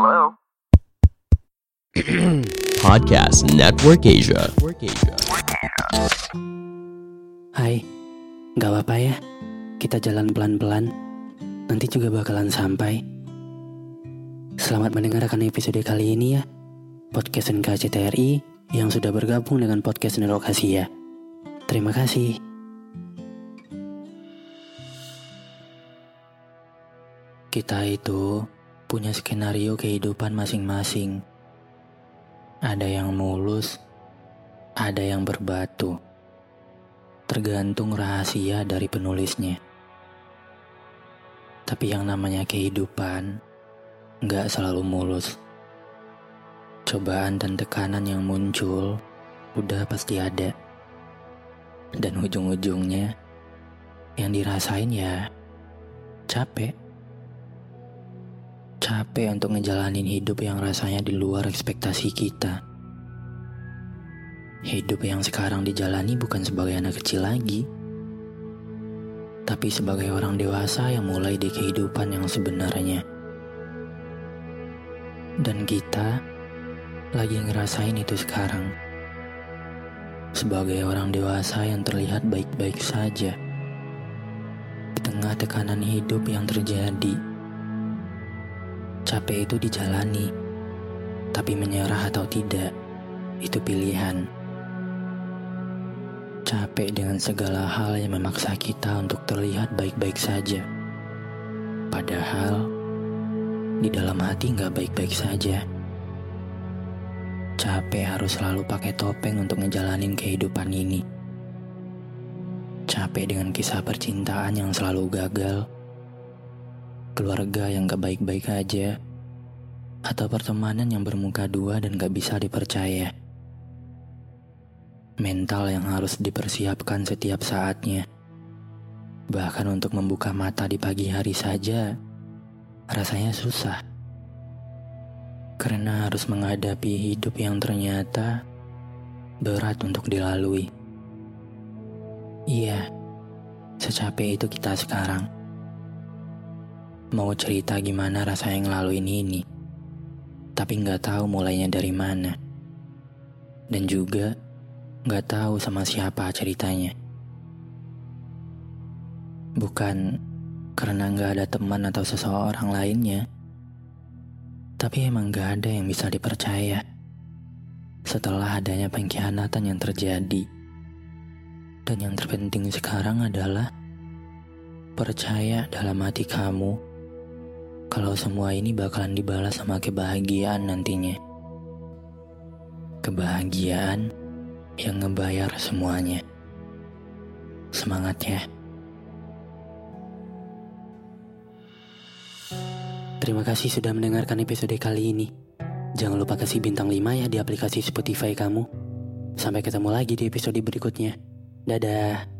Hello? Podcast Network Asia. Hai, gak apa-apa ya. Kita jalan pelan-pelan. Nanti juga bakalan sampai. Selamat mendengarkan episode kali ini ya. Podcast NKCTRI yang sudah bergabung dengan podcast Nerokasia. Terima kasih. Kita itu punya skenario kehidupan masing-masing. Ada yang mulus, ada yang berbatu tergantung rahasia dari penulisnya. Tapi yang namanya kehidupan nggak selalu mulus. Cobaan dan tekanan yang muncul udah pasti ada. Dan ujung-ujungnya yang dirasain ya capek. Capek untuk ngejalanin hidup yang rasanya di luar ekspektasi kita. Hidup yang sekarang dijalani bukan sebagai anak kecil lagi, tapi sebagai orang dewasa yang mulai di kehidupan yang sebenarnya. Dan kita lagi ngerasain itu sekarang. Sebagai orang dewasa yang terlihat baik-baik saja. Di tengah tekanan hidup yang terjadi. Capek itu dijalani, tapi menyerah atau tidak, itu pilihan capek dengan segala hal yang memaksa kita untuk terlihat baik-baik saja. Padahal, di dalam hati nggak baik-baik saja. Capek harus selalu pakai topeng untuk ngejalanin kehidupan ini. Capek dengan kisah percintaan yang selalu gagal. Keluarga yang gak baik-baik aja. Atau pertemanan yang bermuka dua dan gak bisa dipercaya mental yang harus dipersiapkan setiap saatnya. Bahkan untuk membuka mata di pagi hari saja, rasanya susah. Karena harus menghadapi hidup yang ternyata berat untuk dilalui. Iya, secapek itu kita sekarang. Mau cerita gimana rasanya ngelaluin ini, tapi nggak tahu mulainya dari mana. Dan juga Gak tahu sama siapa ceritanya. Bukan karena gak ada teman atau seseorang lainnya, tapi emang gak ada yang bisa dipercaya. Setelah adanya pengkhianatan yang terjadi, dan yang terpenting sekarang adalah percaya dalam hati kamu kalau semua ini bakalan dibalas sama kebahagiaan nantinya. Kebahagiaan yang ngebayar semuanya. Semangat ya. Terima kasih sudah mendengarkan episode kali ini. Jangan lupa kasih bintang 5 ya di aplikasi Spotify kamu. Sampai ketemu lagi di episode berikutnya. Dadah.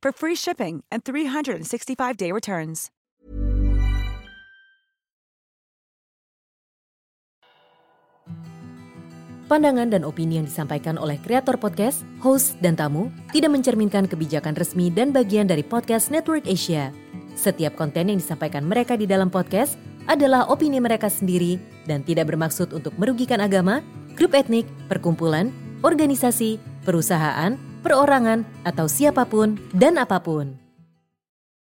for free shipping and 365-day returns. Pandangan dan opini yang disampaikan oleh kreator podcast, host, dan tamu tidak mencerminkan kebijakan resmi dan bagian dari podcast Network Asia. Setiap konten yang disampaikan mereka di dalam podcast adalah opini mereka sendiri dan tidak bermaksud untuk merugikan agama, grup etnik, perkumpulan, organisasi, perusahaan, perorangan, atau siapa pun dan apa pun.